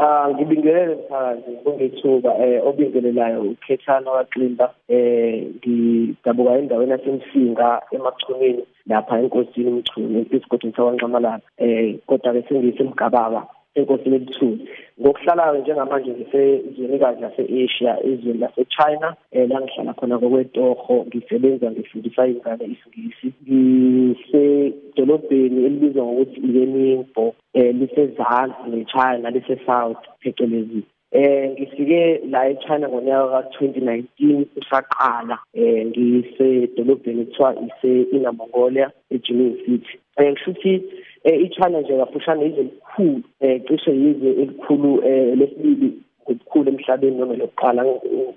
Ah ngibingelele mphakathi kungethuba eh obingelelayo ukhethana waqimba eh ngidabuka endaweni yasemsinga emachumeni lapha enkosini umchunu esigodini sawanqamalala eh kodwa ke sengisemgababa enkosini ebuthuli ngokuhlalayo njengamanje ngisezwenikazi lase-asia ezweni lase-china um la ngihlala khona kokwetoho ngisebenza ngifundisa iy'ngane isingisi. Ngisedolobheni elibizwa ngokuthi ilenimbo um lisezansi ne-china lise-south phecelezi. Eh ngifike la eChina ngonyaka ka2019 usaqala eh ngisedolobheni kuthiwa ise Inner Mongolia eJining City. Eh kushuthi eh iChina nje kafushane izwe elikhulu eh cishe yizwe elikhulu eh lesibili ngokukhulu emhlabeni noma lokuqala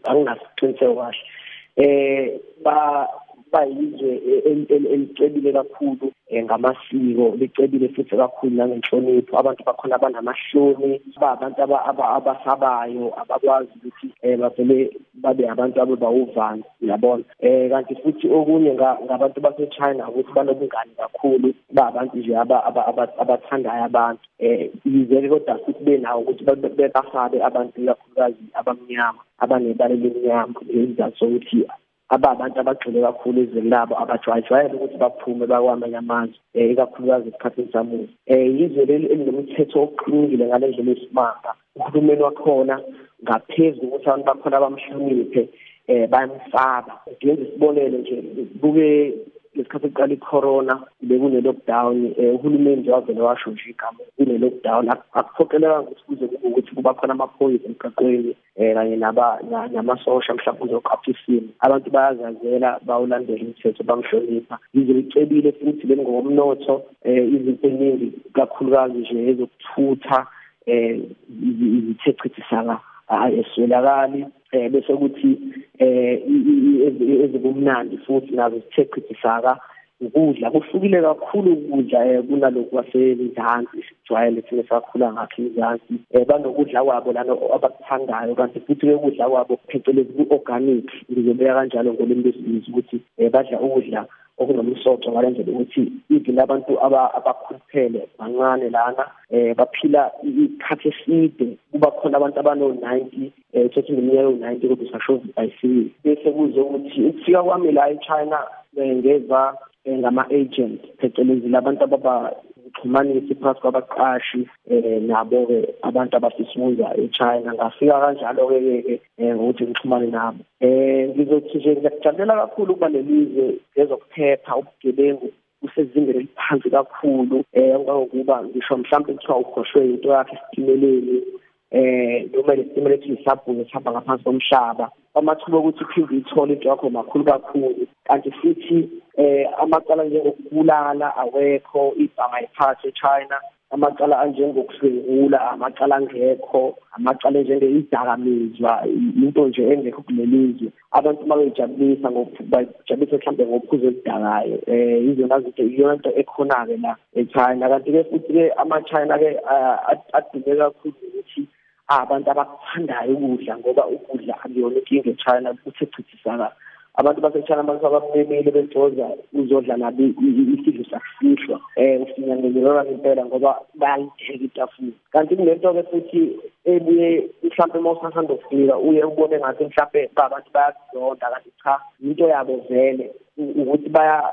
anginasiqiniseko kahle. Ba bayizwe elicebile kakhulu eh, ngamasiko licebile futhi kakhulu nangenhlonipho. Abantu bakhona abanamahloni abantu abasabayo abakwazi ukuthi um bavele babe abantu abebawuvani uyabona? Um kanti futhi okunye ngabantu base-china ukuthi banobungani kakhulu ba abantu nje abathandayo abantu. Um yize-ke kodwa futhi benawo ukuthi basabe abantu ikakhulukazi abamnyama abanebala elimnyama ngezizathu sokuthi ababantu abagxile kakhulu ezweni labo abajwayejwayele ukuthi baphume bakwamanye amazwe um ikakhulukazi esikhathini samuva um yizwe leli elinomthetho oqinile ngale ndlela esimanga uhulumeni wakhona ngaphezu kokuthi abantu bakhona bamhloniphe um bayamsaba. Ngenza isibonelo nje buke ngesikhathi kuqala i-corona bekune-lockdown um uhulumeni nje wavele washo nje igama kune-lockdown akuphoqelekanga ukuthi kuze kube ukuthi kuba khona amaphoyisa emgaqweni um kanye namasosha mhlawumbe kuzoqapha isimo. Abantu bayazazela bawulandela imithetho bamhlonipha. Yize licebile futhi bengokomnotho um izinto eningi kakhulukazi nje ezokuthutha um izithe chithisaka ayeswelakali eh bese kuthi eh ezibumnandi futhi nazo sithe chithisaka ukudla. Kuhlukile kakhulu ukudla eh kunalokhu kwasemzansi sijwayele thina sakhula ngakho emzansi eh banokudla kwabo lana abakuthandayo. Kanti futhi ukudla kwabo phecelezi ku-organic ngizobeka kanjalo ngolimi lwesingisi ukuthi eh badla ukudla okunomsoco ngalendlela ukuthi even abantu abakhuluphele bancane lana eh baphila isikhathi eside kuba khona abantu abano-90 eh thothi ngeminyaka ewu-90 kodwa usasho ayisibili bese kuze ukuthi ukufika kwami la e-china ngeva ngama-agent phecelezi labantu ababa ukuxhumanisa phakathi kwabaqashi eh nabo-ke abantu abasisibuza e-China. Ngafika kanjalo-ke ke ngokuthi ngixhumane nabo. Eh ngizothi nje ngiyakujabulela kakhulu ukuba lelizwe ngezokuphepha ubugebengu kusezingeni eliphansi kakhulu. Eh ngokuba ngisho mhlawumbe kuthiwa ukhoshwe into yakhe esitimeleni eh noma lesitimela ethi isabhuku sihamba ngaphansi komhlaba. Amathuba okuthi uphinde uyithole into yakho makhulu kakhulu. Kanti futhi eh amacala njengokubulala awekho ibhanga ayiphathe eChina amacala anjengokusungula amacala angekho amacala njengeidakamizwa into nje engekho kulelizwe abantu babejabulisa ngokujabulisa mhlambe ngophuzo oludakayo eh izona zinto iyona nto ekhona-ke la eChina. Kanti-ke futhi-ke ama-China-ke adume kakhulu ukuthi abantu abakuthandayo ukudla ngoba ukudla akuyona inkinga eChina futhi echithisaka abantu basechina basabamemile bejoza uzodla nabi isidlo sakusihlwa um ufinyangeleleka ngempela ngoba bayalitheka itafula. Kanti kunento-ke futhi ebuye mhlawumbe uma usasanda ukufika uye ubone ngathi mhlawumbe abantu bayakuzonda kanti cha into yabo vele ukuthi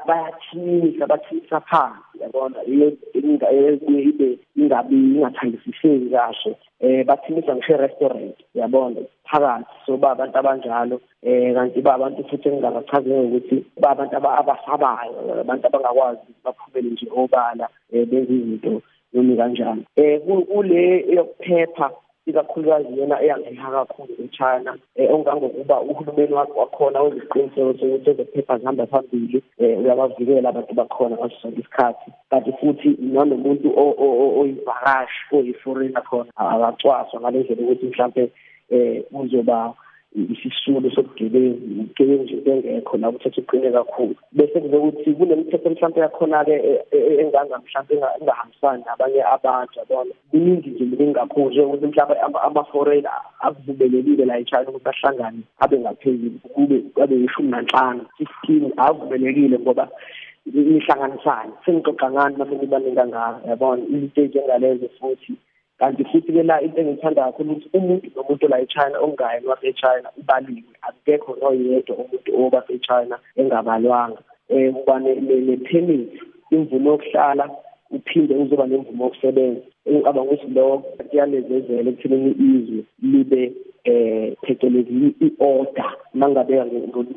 bayathinisa bathisa phansi yabona? Iyo ibe ingabi ingathandisiseki kahle um bathimisa ngisho e-restaurant yabona phakathi so ba abantu abanjalo um kanti ba abantu futhi engingabachazela ukuthi ba abantu abasabayo abantu abangakwazi ukuthi baphumele nje obala um benze izinto noma kanjani um kule yokuphepha ikakhulukazi yona eyangiheha kakhulu e-China eh ongangokuba uhulumeni wakhona weziqiniseko sokuthi ezophepha zihamba phambili eh uyabavikela abantu bakhona ngaso sonke isikhathi. Kanti futhi nanomuntu oyivakashi oyi-foreigner khona akacwaswa ngale ndlela ukuthi mhlampe eh uzoba isisulu sobugebengu ubugebengu nje bengekho la umthetho uqine kakhulu. Bese kuze ukuthi kunemithetho mhlawumbe yakhona-ke e, e, e, enganga mhlawumbe engahambisani nabanye abantu yabona? Iningi nje miningi kakhulu njengokuthi mhlawumbe ama-foreigner akuvumelekile la e-china ukuthi ahlangane abe ngaphezulu kube abe yishumi nanhlanu fifteen akuvumelekile ngoba nihlanganisane sengixoxa ngani mase nibaningi kangaka yabona? Into ey'njengalezo futhi kanti futhi ke la into engithanda kakhulu ukuthi umuntu nomuntu la eChina ongayi wase-China ubaliwe. Akekho noyedwa umuntu oba se-China engabalwanga. Eh kuba ne-permit imvumo yokuhlala uphinde uzoba nemvumo yokusebenza. Engicabanga ukuthi lokho kuyalezezela ekuthenini izwe libe eh phecelezi i-order mangabeka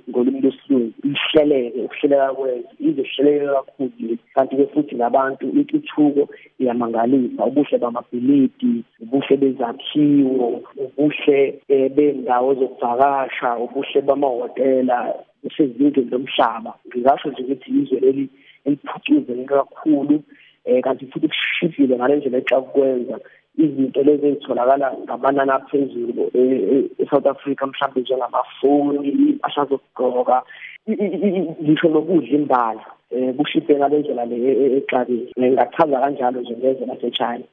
ngolimi lwesilungu ihleleke ukuhleleka kwezwe ize ihleleke kakhulu kanti ke futhi nabantu intuthuko iyamangalisa ubuhle bamabhilidi ubuhle bezakhiwo ubuhle eh, bendawo zokuvakasha ubuhle bamahhotela usezingeni lomhlaba. Ngingasho nje ukuthi izwe leli eliphucuzeke kakhulu eh kanti futhi kushibhile ngalendlela exakukwenza izinto lezi ezitholakala ngamanani aphezulu e-South Africa mhlawumbe njengamafoni impahla zokugqoka ngisho nokudla imbala um kushibhe ngale ndlela le exakile ngingachaza kanjalo nje ngezwe laseChina